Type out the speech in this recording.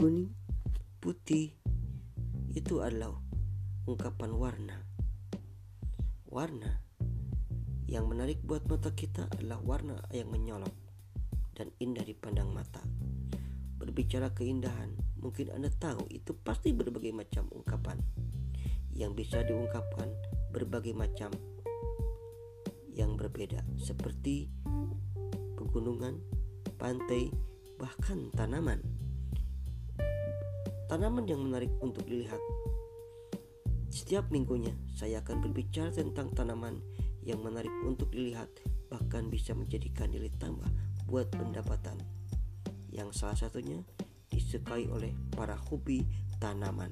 kuning, putih itu adalah ungkapan warna. Warna yang menarik buat mata kita adalah warna yang menyolok dan indah dipandang mata. Berbicara keindahan, mungkin Anda tahu itu pasti berbagai macam ungkapan yang bisa diungkapkan berbagai macam yang berbeda seperti pegunungan, pantai, bahkan tanaman. Tanaman yang menarik untuk dilihat. Setiap minggunya saya akan berbicara tentang tanaman yang menarik untuk dilihat bahkan bisa menjadikan nilai tambah buat pendapatan yang salah satunya disukai oleh para hobi tanaman.